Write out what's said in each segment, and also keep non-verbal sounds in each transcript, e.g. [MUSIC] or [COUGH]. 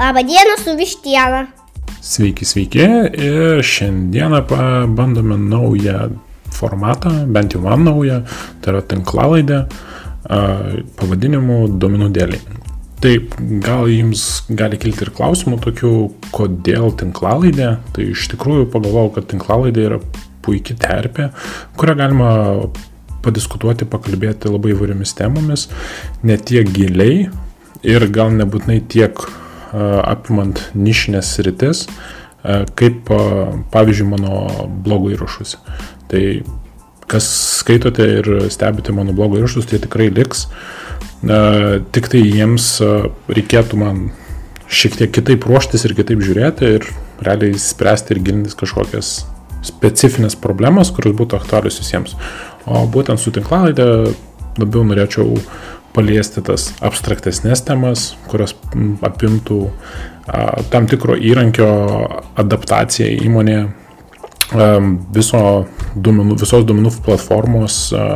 Labą dieną su vištiena. Sveiki, sveiki. Ir šiandieną pabandome naują formatą, bent jau man naują, tai yra tinklalaidę pavadinimu Dominų dėliai. Taip, gal jums gali kilti ir klausimų tokių, kodėl tinklalaidė. Tai iš tikrųjų pagalvojau, kad tinklalaidė yra puikia terpė, kurią galima padiskutuoti, pakalbėti labai įvairiomis temomis, ne tiek giliai ir gal nebūtinai tiek apimant nišinės rytis, kaip pavyzdžiui mano blogo įrašus. Tai kas skaitote ir stebite mano blogo įrašus, tai tikrai liks. Tik tai jiems reikėtų man šiek tiek kitaip ruoštis ir kitaip žiūrėti ir realiai spręsti ir gilintis kažkokias specifines problemas, kurios būtų aktualius visiems. O būtent su tinklalaidė labiau norėčiau paliesti tas abstraktesnės temas, kurios apimtų a, tam tikro įrankio adaptaciją įmonėje, viso duomenų, visos duomenų platformos a,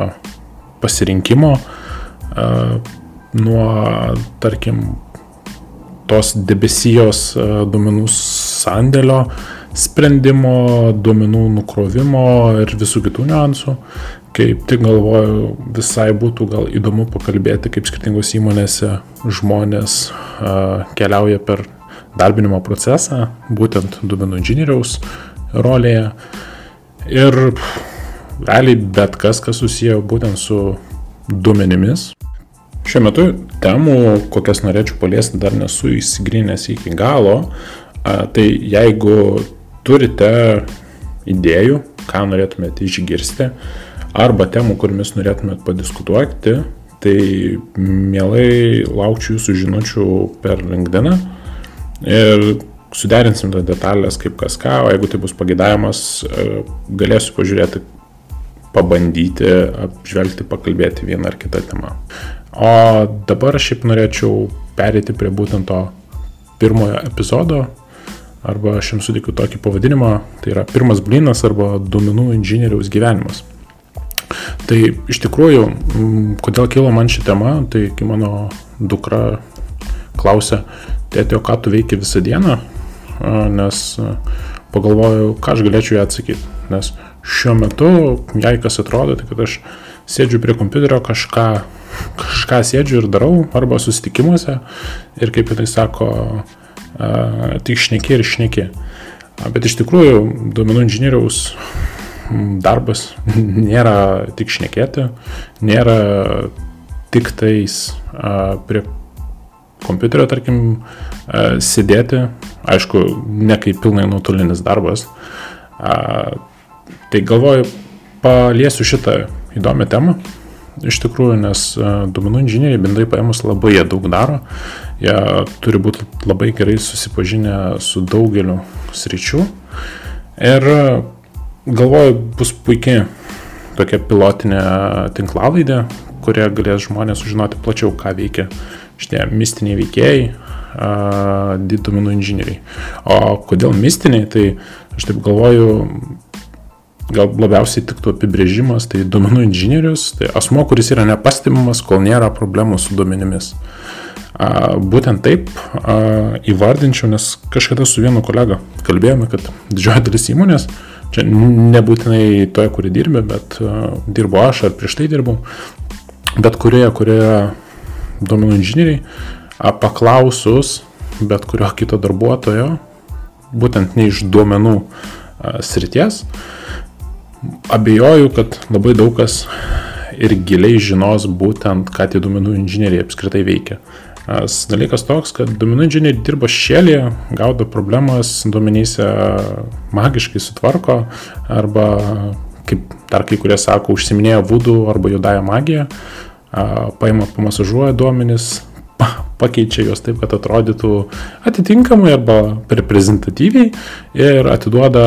pasirinkimo a, nuo, tarkim, tos debesijos duomenų sandėlio sprendimo, duomenų nukrovimo ir visų kitų niuansų. Kaip tik galvoju, visai būtų gal įdomu pakalbėti, kaip skirtingos įmonėse žmonės a, keliauja per darbinimo procesą, būtent duomenų inžinieriaus rolėje. Ir realiai bet kas, kas susiję būtent su duomenimis. Šiuo metu temų, kokias norėčiau paliesti, dar nesu įsigrinęs iki galo. A, tai jeigu turite idėjų, ką norėtumėte išgirsti, arba temų, kuriamis norėtumėte padiskutuoti, tai mielai laukčiau jūsų žinučių per LinkedIn ir suderinsim tas detalės kaip kas ką, o jeigu tai bus pagėdavimas, e, galėsiu pažiūrėti, pabandyti, apžvelgti, pakalbėti vieną ar kitą temą. O dabar šiaip norėčiau perėti prie būtent to pirmojo epizodo, arba aš jums sutikiu tokį pavadinimą, tai yra pirmas blinas arba duomenų inžinieriaus gyvenimas. Tai iš tikrųjų, kodėl kilo man ši tema, tai kai mano dukra klausė, tėtė, ką tu veiki visą dieną, nes pagalvojau, ką aš galėčiau ją atsakyti. Nes šiuo metu, jai kas atrodo, tai kad aš sėdžiu prie kompiuterio, kažką, kažką sėdžiu ir darau, arba susitikimuose, ir kaip jinai sako, tik šneki ir šneki. Bet iš tikrųjų, duomenų inžinieriaus darbas [LAUGHS] nėra tik šnekėti, nėra tik tais prie kompiuterio, tarkim, sėdėti, aišku, ne kaip pilnai nuotolinis darbas. Tai galvoju, paliesiu šitą įdomią temą, iš tikrųjų, nes duomenų inžinieriai bendrai paėmus labai jie daug daro, Jie turi būti labai gerai susipažinę su daugeliu sričių. Ir galvoju, bus puikiai tokia pilotinė tinklalaidė, kurie galės žmonės sužinoti plačiau, ką veikia šitie mistiniai veikėjai, duomenų inžinieriai. O kodėl mistiniai, tai aš taip galvoju, gal labiausiai tiktų apibrėžimas, tai duomenų inžinierius, tai asmo, kuris yra nepastebimas, kol nėra problemų su duomenimis. Būtent taip įvardinčiau, nes kažkada su vienu kolega kalbėjome, kad didžioji dalis įmonės, čia nebūtinai toje, kuri dirbė, bet dirbo aš ar prieš tai dirbau, bet kurioje, kurioje duomenų inžinieriai, paklausus bet kurio kito darbuotojo, būtent ne iš duomenų srities, abejoju, kad labai daug kas ir giliai žinos būtent, ką tie duomenų inžinieriai apskritai veikia. Dalykas toks, kad duomenų inžinieriai dirba šėlėje, gaudo problemas, duomenyse magiškai sutvarko arba, kaip dar kai kurie sako, užsiminėja vudų arba juodąją magiją, paima pamasažuoja duomenis, [LAUGHS] pakeičia juos taip, kad atrodytų atitinkamai arba reprezentatyviai ir atiduoda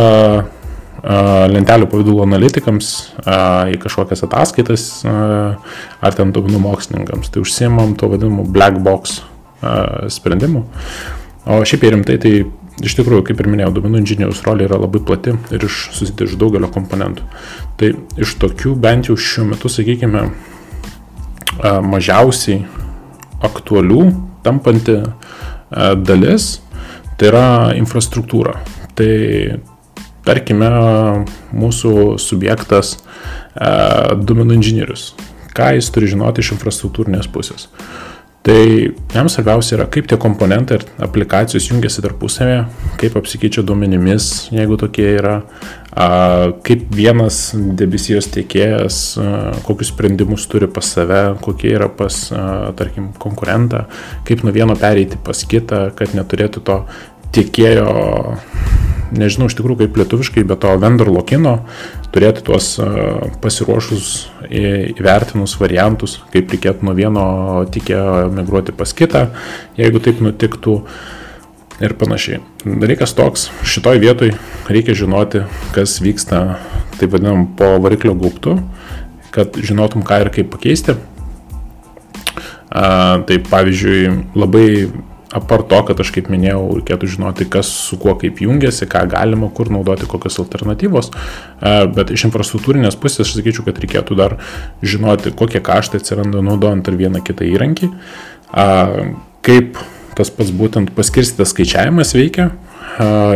lentelių pavydulų analitikams į kažkokias ataskaitas ar ten duomenų mokslininkams. Tai užsiemam to vadinamu black box sprendimu. O šiaip ir rimtai, tai iš tikrųjų, kaip ir minėjau, duomenų inžinieriaus rolė yra labai plati ir iš, susideda iš daugelio komponentų. Tai iš tokių bent jau šiuo metu, sakykime, mažiausiai aktualių tampanti dalis Tai yra infrastruktūra. Tai tarkime, mūsų subjektas e, duomenų inžinierius. Ką jis turi žinoti iš infrastruktūrinės pusės? Tai jam svarbiausia yra, kaip tie komponentai ir aplikacijos jungiasi tarpusavėje, kaip apsikeičia duomenimis, jeigu tokie yra, kaip vienas debesijos tiekėjas, kokius sprendimus turi pas save, kokie yra pas, tarkim, konkurentą, kaip nuo vieno pereiti pas kitą, kad neturėtų to tiekėjo nežinau iš tikrųjų kaip lietuviškai, bet to vendor lokino, turėti tuos pasiruošus įvertinus variantus, kaip reikėtų nuo vieno tikėjo migruoti pas kitą, jeigu taip nutiktų ir panašiai. Dalykas toks, šitoj vietoj reikia žinoti, kas vyksta, taip vadinam, po variklio gaubtu, kad žinotum, ką ir kaip pakeisti. A, tai pavyzdžiui, labai apart to, kad aš kaip minėjau, reikėtų žinoti, kas su kuo kaip jungiasi, ką galima, kur naudoti, kokios alternatyvos, e, bet iš infrastruktūrinės pusės aš sakyčiau, kad reikėtų dar žinoti, kokie kaštai atsiranda naudojant ar vieną kitą įrankį, kaip tas pats būtent paskirstytas skaičiavimas veikia,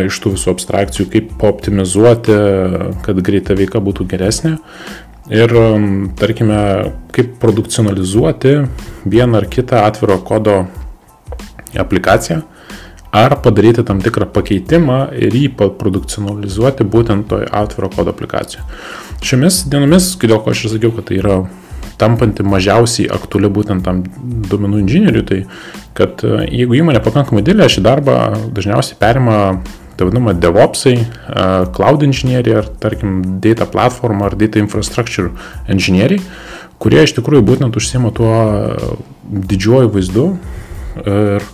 iš tų visų abstrakcijų, kaip optimizuoti, kad greita veika būtų geresnė. Ir, tarkime, kaip produkcionalizuoti vieną ar kitą atviro kodo aplikaciją, ar padaryti tam tikrą pakeitimą ir jį produkcionalizuoti būtent toj atviro kodo aplikacijoje. Šiomis dienomis, dėl ko aš ir sakiau, kad tai yra tampanti mažiausiai aktuali būtent tam duomenų inžinieriui, tai kad e, jeigu įmonė pakankamai didelė, šį darbą dažniausiai perima tai vadinama DevOpsai, e, Cloud inžinieriai ar tarkim Data Platform ar Data Infrastructure inžinieriai, kurie iš tikrųjų būtent užsima tuo didžiuoju vaizdu ir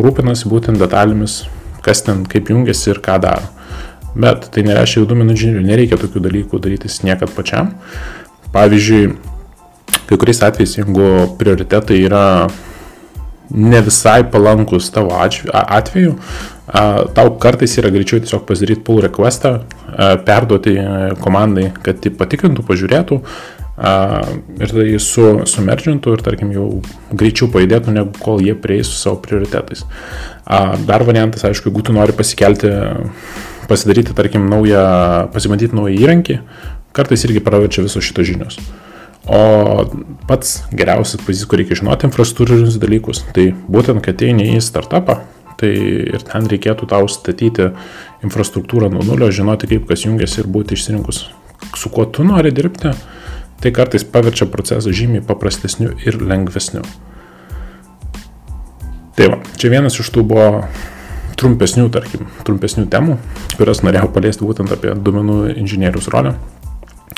rūpinasi būtent detalėmis, kas ten kaip jungiasi ir ką daro. Bet tai nereiškia, jau duomenų inžinierių nereikia tokių dalykų darytis niekad pačiam. Pavyzdžiui, kai kuriais atvejais, jeigu prioritetai yra ne visai palankus tavo atveju, tau kartais yra greičiau tiesiog pasidaryti pull requestą, perduoti komandai, kad tai patikrintų, pažiūrėtų, ir tai su, sumeržintų ir, tarkim, jau greičiau pajudėtų, negu kol jie prieis su savo prioritetais. Dar variantas, aišku, jeigu tu nori pasikelti, pasidaryti, tarkim, naują, pasimatyti naują įrankį, kartais irgi praverčia visos šitos žinios. O pats geriausias pavyzdys, kur reikia žinoti infrastruktūrinius dalykus, tai būtent, kad ateini į startupą, tai ir ten reikėtų tau statyti infrastruktūrą nuo nulio, žinoti, kaip kas jungiasi ir būti išsirinkus, su kuo tu nori dirbti, Tai kartais paverčia procesą žymiai paprastesniu ir lengvesniu. Tai va, čia vienas iš tų buvo trumpesnių, tarkim, trumpesnių temų, kurias norėjau paliesti būtent apie duomenų inžinierius rolę.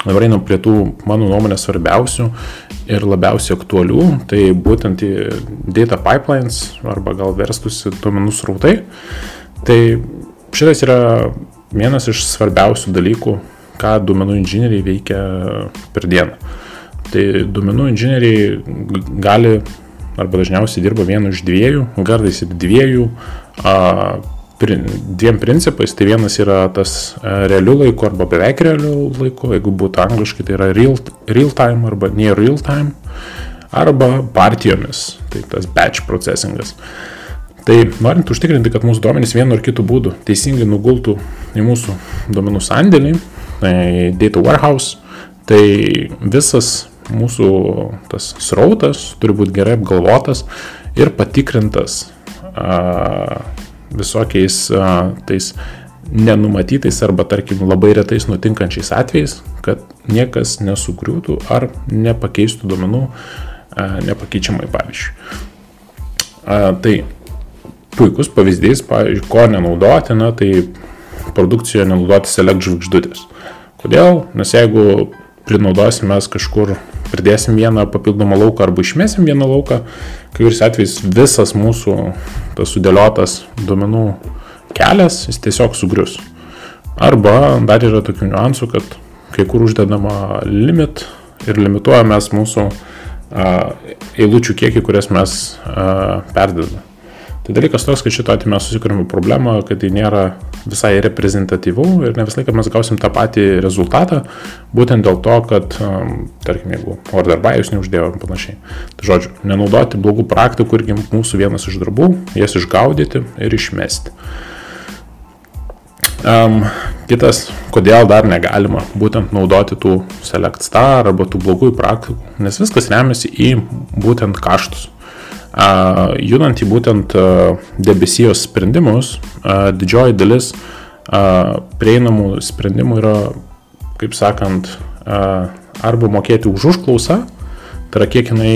Dabar einam prie tų, mano nuomonė, svarbiausių ir labiausiai aktualių, tai būtent į data pipelines arba gal verstusi duomenų srautai. Tai šitas yra vienas iš svarbiausių dalykų ką duomenų inžinieriai veikia per dieną. Tai duomenų inžinieriai gali arba dažniausiai dirba vienu iš dviejų, kartais ir dviejų, a, pri, dviem principais. Tai vienas yra tas realių laikų arba beveik realių laikų, jeigu būtų angliškai, tai yra real, real time arba near real time, arba partijomis, tai tas batch processingas. Tai norint užtikrinti, kad mūsų duomenys vienu ar kitu būdu teisingai nugultų į mūsų duomenų sandėlį, data warehouse, tai visas mūsų tas srautas turi būti gerai apgalvotas ir patikrintas a, visokiais a, tais nenumatytais arba, tarkim, labai retais nutinkančiais atvejais, kad niekas nesugriūtų ar nepakeistų duomenų a, nepakeičiamai, pavyzdžiui. A, tai puikus pavyzdys, pavyzdžiui, ko nenaudoti, na, tai produkcijoje nenaudoti select žvaigždutės. Kodėl? Nes jeigu prinaudosim mes kažkur, pridėsim vieną papildomą lauką arba išmesim vieną lauką, kai kuris atvejais visas mūsų tas sudėliotas duomenų kelias, jis tiesiog sugrius. Arba dar yra tokių niuansų, kad kai kur uždedama limit ir limituojamės mūsų a, eilučių kiekį, kurias mes perdedame. Tai dalykas toks, kad šito atveju mes susikūrėme problemą, kad tai nėra visai reprezentatyvu ir ne visą laiką mes gausim tą patį rezultatą, būtent dėl to, kad, um, tarkim, jeigu order by jūs neuždėjo ir panašiai. Tai žodžiu, nenaudoti blogų praktikų irgi mūsų vienas iš darbų, jas išgaudyti ir išmesti. Um, kitas, kodėl dar negalima būtent naudoti tų select star arba tų blogųjų praktikų, nes viskas remiasi į būtent kaštus. Judant į būtent debesijos sprendimus, didžioji dalis prieinamų sprendimų yra, kaip sakant, arba mokėti už užklausą, tai yra kiek jinai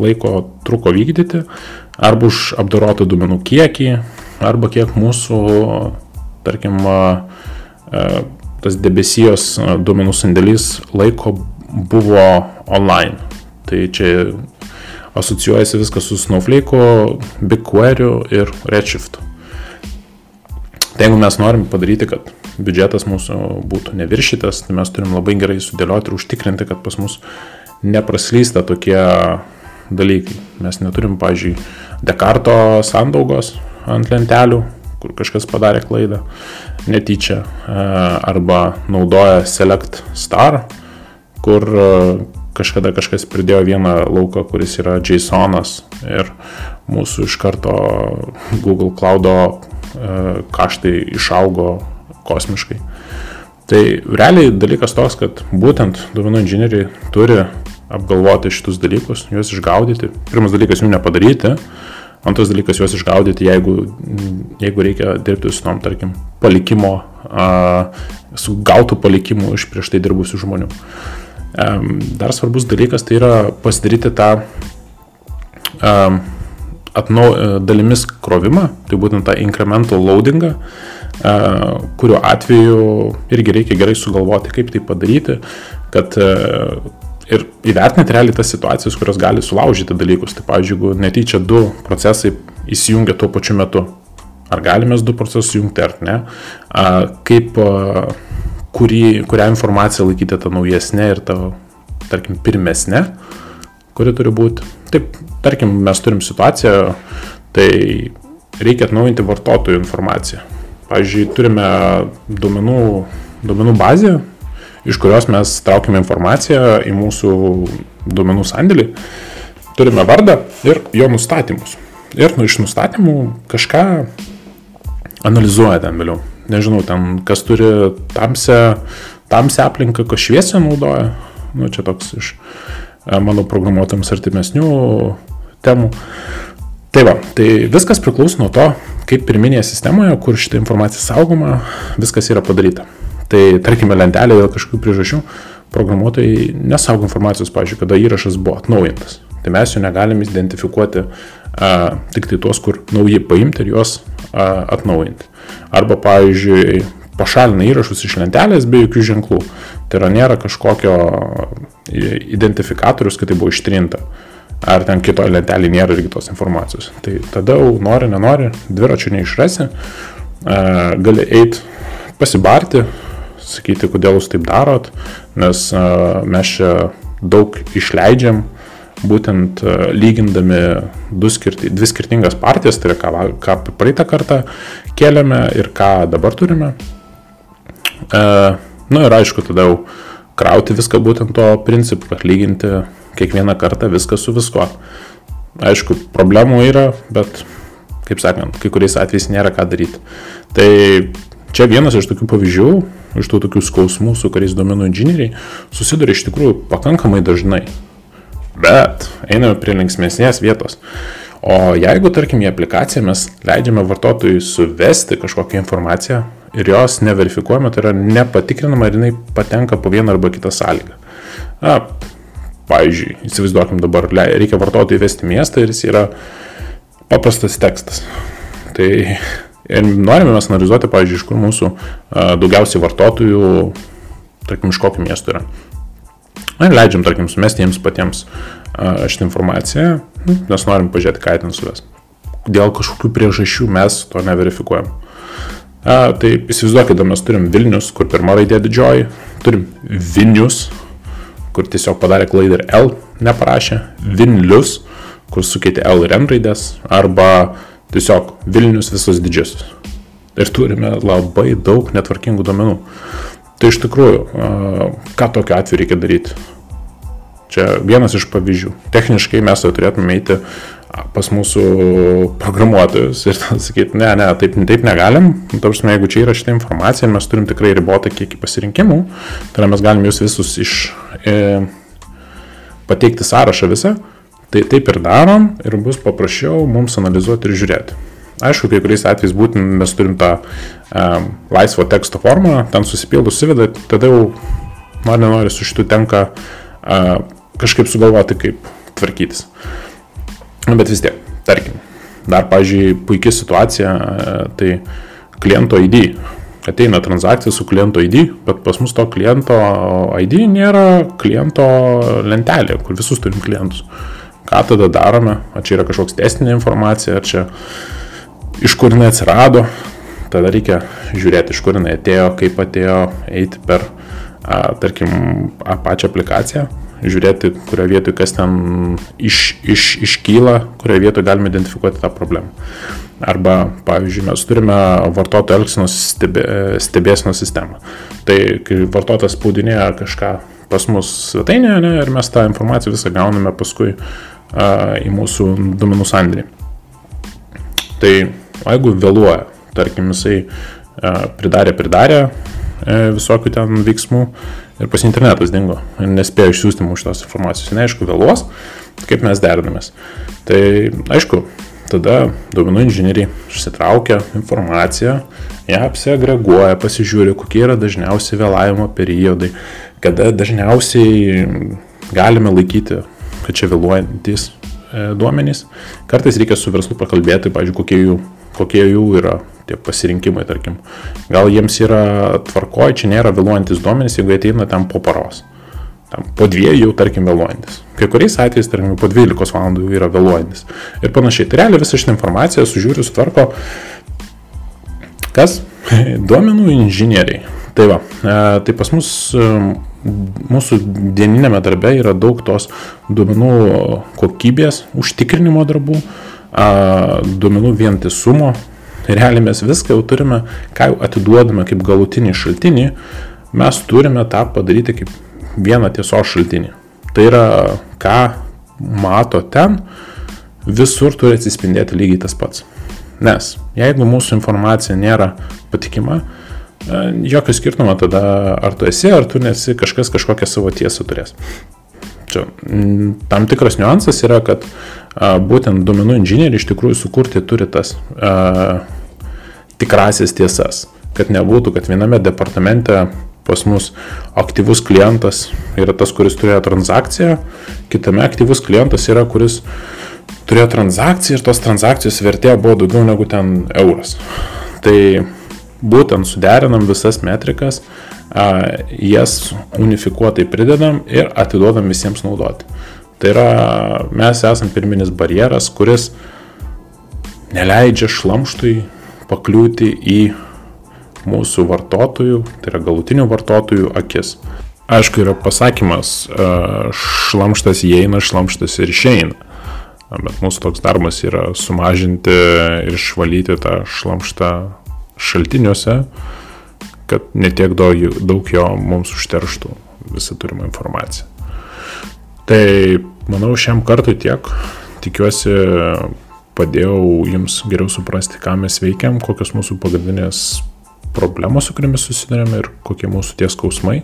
laiko truko vykdyti, arba už apdorotą duomenų kiekį, arba kiek mūsų tarkim, tas debesijos duomenų sandėlys laiko buvo online. Tai čia asocijuojasi viskas su Snowflake, BigQuery ir Redshift. Tai jeigu mes norim padaryti, kad biudžetas mūsų būtų neviršytas, tai mes turim labai gerai sudėlioti ir užtikrinti, kad pas mus nepraslysta tokie dalykai. Mes neturim, pažiūrėjau, Dekarto sandaugos ant lentelių, kur kažkas padarė klaidą netyčia, e, arba naudoja Select Star, kur e, kažkada kažkas pridėjo vieną lauką, kuris yra JSONas ir mūsų iš karto Google Cloud e, kaštai išaugo kosmiškai. Tai realiai dalykas toks, kad būtent duomenų inžinieriai turi apgalvoti šitus dalykus, juos išgaudyti. Pirmas dalykas jų nepadaryti, Antras dalykas juos išgaudyti, jeigu, jeigu reikia dirbti su tom, tarkim, palikimo, a, su gautų palikimų iš prieš tai dirbusių žmonių. Dar svarbus dalykas tai yra pasidaryti tą atnau, dalimis krovimą, tai būtent tą incremental loadingą, a, kurio atveju irgi reikia gerai sugalvoti, kaip tai padaryti, kad a, ir įvertinti realiai tas situacijas, kurios gali sulaužyti dalykus. Tai pavyzdžiui, jeigu netyčia du procesai įsijungia tuo pačiu metu, ar galime du procesus jungti ar ne, kaip, kurį, kurią informaciją laikyti tą naujesnę ir tą, tarkim, pirmesnę, kuri turi būti. Taip, tarkim, mes turim situaciją, tai reikia atnaujinti vartotojų informaciją. Pavyzdžiui, turime duomenų, duomenų bazę, iš kurios mes traukiame informaciją į mūsų duomenų sandėlį, turime vardą ir jo nustatymus. Ir nu, iš nustatymų kažką analizuoja ten vėliau. Nežinau, ten kas turi tamsią, tamsią aplinką, kas šviesę naudoja. Nu, čia toks iš e, mano programuotams artimesnių temų. Tai va, tai viskas priklauso nuo to, kaip pirminėje sistemoje, kur šitą informaciją saugoma, viskas yra padaryta. Tai tarkime lentelė dėl kažkokių priežasčių programuotojai nesaugo informacijos, pavyzdžiui, kada įrašas buvo atnaujintas. Tai mes jų negalim identifikuoti a, tik tai tuos, kur naujai paimti ir juos a, atnaujinti. Arba, pavyzdžiui, pašalina įrašus iš lentelės be jokių ženklų. Tai yra nėra kažkokio identifikatorius, kad tai buvo ištrinta. Ar ten kitoje lentelėje nėra irgi tos informacijos. Tai tada jau nori, nenori, dviračių neišrasi, gali eiti pasibarti, sakyti, kodėl jūs taip darot, nes mes čia daug išleidžiam, būtent lygindami skirti, dvi skirtingas partijas, tai yra ką, ką praeitą kartą kėlėme ir ką dabar turime. E, Na nu ir aišku, tada jau krauti viską būtent to principu, kad lyginti kiekvieną kartą viską su viskuo. Aišku, problemų yra, bet, kaip sakant, kai kuriais atvejais nėra ką daryti. Tai čia vienas iš tokių pavyzdžių, iš tų tokių skausmų, su kuriais domenų inžinieriai susiduria iš tikrųjų pakankamai dažnai. Bet einame prie linksmėsnės vietos. O jeigu, tarkim, į aplikaciją mes leidžiame vartotojui suvesti kažkokią informaciją ir jos neverifikuojame, tai yra nepatikrinama, ar jinai patenka po vieną arba kitą sąlygą. Na, pavyzdžiui, įsivaizduokim dabar, reikia vartotojui įvesti miestą ir jis yra paprastas tekstas. Tai Ir norime mes analizuoti, pavyzdžiui, iš kur mūsų daugiausiai vartotojų, tarkim, iš kokio miesto yra. Ir leidžiam, tarkim, sumesti jiems patiems šitą informaciją, nes norim pažiūrėti, ką ten suves. Dėl kažkokių priežasčių mes to neverifikuojam. A, tai įsivaizduokite, mes turim Vilnius, kur pirma raidė didžioji, turim Vilnius, kur tiesiog padarė klaidą ir L neparašė, Vilnius, kur sukeitė L ir N raidės, arba Tiesiog Vilnius visus didžiosius. Ir turime labai daug netvarkingų duomenų. Tai iš tikrųjų, ką tokiu atveju reikia daryti? Čia vienas iš pavyzdžių. Techniškai mes jau turėtume eiti pas mūsų programuotojus ir sakyti, ne, ne, taip, taip negalim. Tarsi, jeigu čia yra šitą informaciją, mes turim tikrai ribotą kiekį pasirinkimų, tai mes galim jūs visus iš, e, pateikti sąrašą visą, tai taip ir darom ir bus paprasčiau mums analizuoti ir žiūrėti. Aišku, kai kuriais atvejais būtent mes turim tą um, laisvo teksto formą, ten susipildus suveda, tada jau nori nenori su šitu tenka uh, kažkaip sugalvoti, kaip tvarkytis. Bet vis tiek, tarkim, dar, pažiūrėjau, puikia situacija, uh, tai kliento ID. Ateina transakcija su kliento ID, bet pas mus to kliento ID nėra kliento lentelė, kur visus turim klientus. Ką tada darome? Ar čia yra kažkoks testinė informacija, ar čia iš kur jinai atsirado, tada reikia žiūrėti, iš kur jinai atėjo, kaip atėjo, eiti per, a, tarkim, a, pačią aplikaciją, žiūrėti, kurioje vietoje kas ten iš, iš, iškyla, kurioje vietoje galime identifikuoti tą problemą. Arba, pavyzdžiui, mes turime vartotojų elgsenos stebė, stebėsino sistemą. Tai kai vartotojas spaudinėja kažką pas mus svetainėje ne, ir mes tą informaciją visą gauname paskui a, į mūsų duomenų sandėlį. Tai O jeigu vėluoja, tarkim, jisai e, pridarė, pridarė e, visokių ten veiksmų ir pas internetas dingo nespėjo išsiųsti mums šitos informacijos, neaišku, vėluos, kaip mes derinamės. Tai aišku, tada duomenų inžinieriai išsitraukia informaciją, ją apsiagreguoja, pasižiūri, kokie yra dažniausiai vėlavimo periodai, kada dažniausiai galime laikyti, kad čia vėluojantis e, duomenys. Kartais reikia su verslu pakalbėti, pažiūrėjau, kokie jų kokie jų yra tie pasirinkimai, tarkim. Gal jiems yra tvarkoji, čia nėra vėluojantis duomenys, jeigu ateina ten po paros. Tam, po dviejų jau, tarkim, vėluojantis. Kai kuriais atvejais, tarkim, po 12 valandų yra vėluojantis. Ir panašiai. Tai realiai visą šitą informaciją sužiūri, sutvarko. Kas? [LAUGHS] Duomenų inžinieriai. Tai va, e, tai pas mus e, mūsų dieninėme darbe yra daug tos duomenų kokybės, užtikrinimo darbų, duomenų vientisumo. Realiai mes viską jau turime, ką jau atiduodame kaip galutinį šaltinį, mes turime tą padaryti kaip vieną tiesos šaltinį. Tai yra, ką mato ten, visur turi atsispindėti lygiai tas pats. Nes jeigu mūsų informacija nėra patikima, jokio skirtumo tada, ar tu esi, ar tu nesi, kažkas kažkokią savo tiesą turės. Čia tam tikras niuansas yra, kad būtent duomenų inžinieriai iš tikrųjų sukurti turi tas a, tikrasis tiesas, kad nebūtų, kad viename departamente pas mus aktyvus klientas yra tas, kuris turėjo transakciją, kitame aktyvus klientas yra, kuris turėjo transakciją ir tos transakcijos vertė buvo daugiau negu ten euras. Tai būtent suderinam visas metrikas, jas unifikuotai pridedam ir atiduodam visiems naudoti. Tai yra, mes esam pirminis barjeras, kuris neleidžia šlamštui pakliūti į mūsų vartotojų, tai yra galutinių vartotojų akis. Aišku, yra pasakymas, šlamštas įeina, šlamštas ir išeina. Bet mūsų toks darbas yra sumažinti ir išvalyti tą šlamštą šaltiniuose, kad netiek daug jo mums užterštų visą turimą informaciją. Tai manau šiam kartui tiek. Tikiuosi padėjau jums geriau suprasti, ką mes veikiam, kokios mūsų pagrindinės problemos, su kuriamis susidurėme ir kokie mūsų tie skausmai.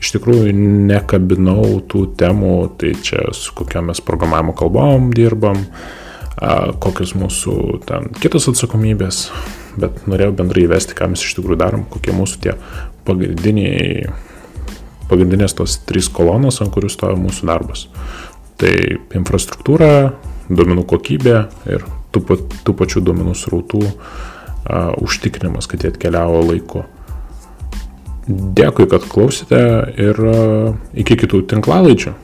Iš tikrųjų nekabinau tų temų, tai čia su kokiam mes programavimo kalbom dirbam, kokios mūsų ten kitos atsakomybės, bet norėjau bendrai įvesti, ką mes iš tikrųjų darom, kokie mūsų tie pagrindiniai, pagrindinės tos trys kolonos, ant kurių stoja mūsų darbas. Tai infrastruktūra, duomenų kokybė ir tų, tų pačių duomenų srautų a, užtikrinimas, kad jie atkeliavo laiku. Dėkui, kad klausėte ir a, iki kitų tinklalaidžių.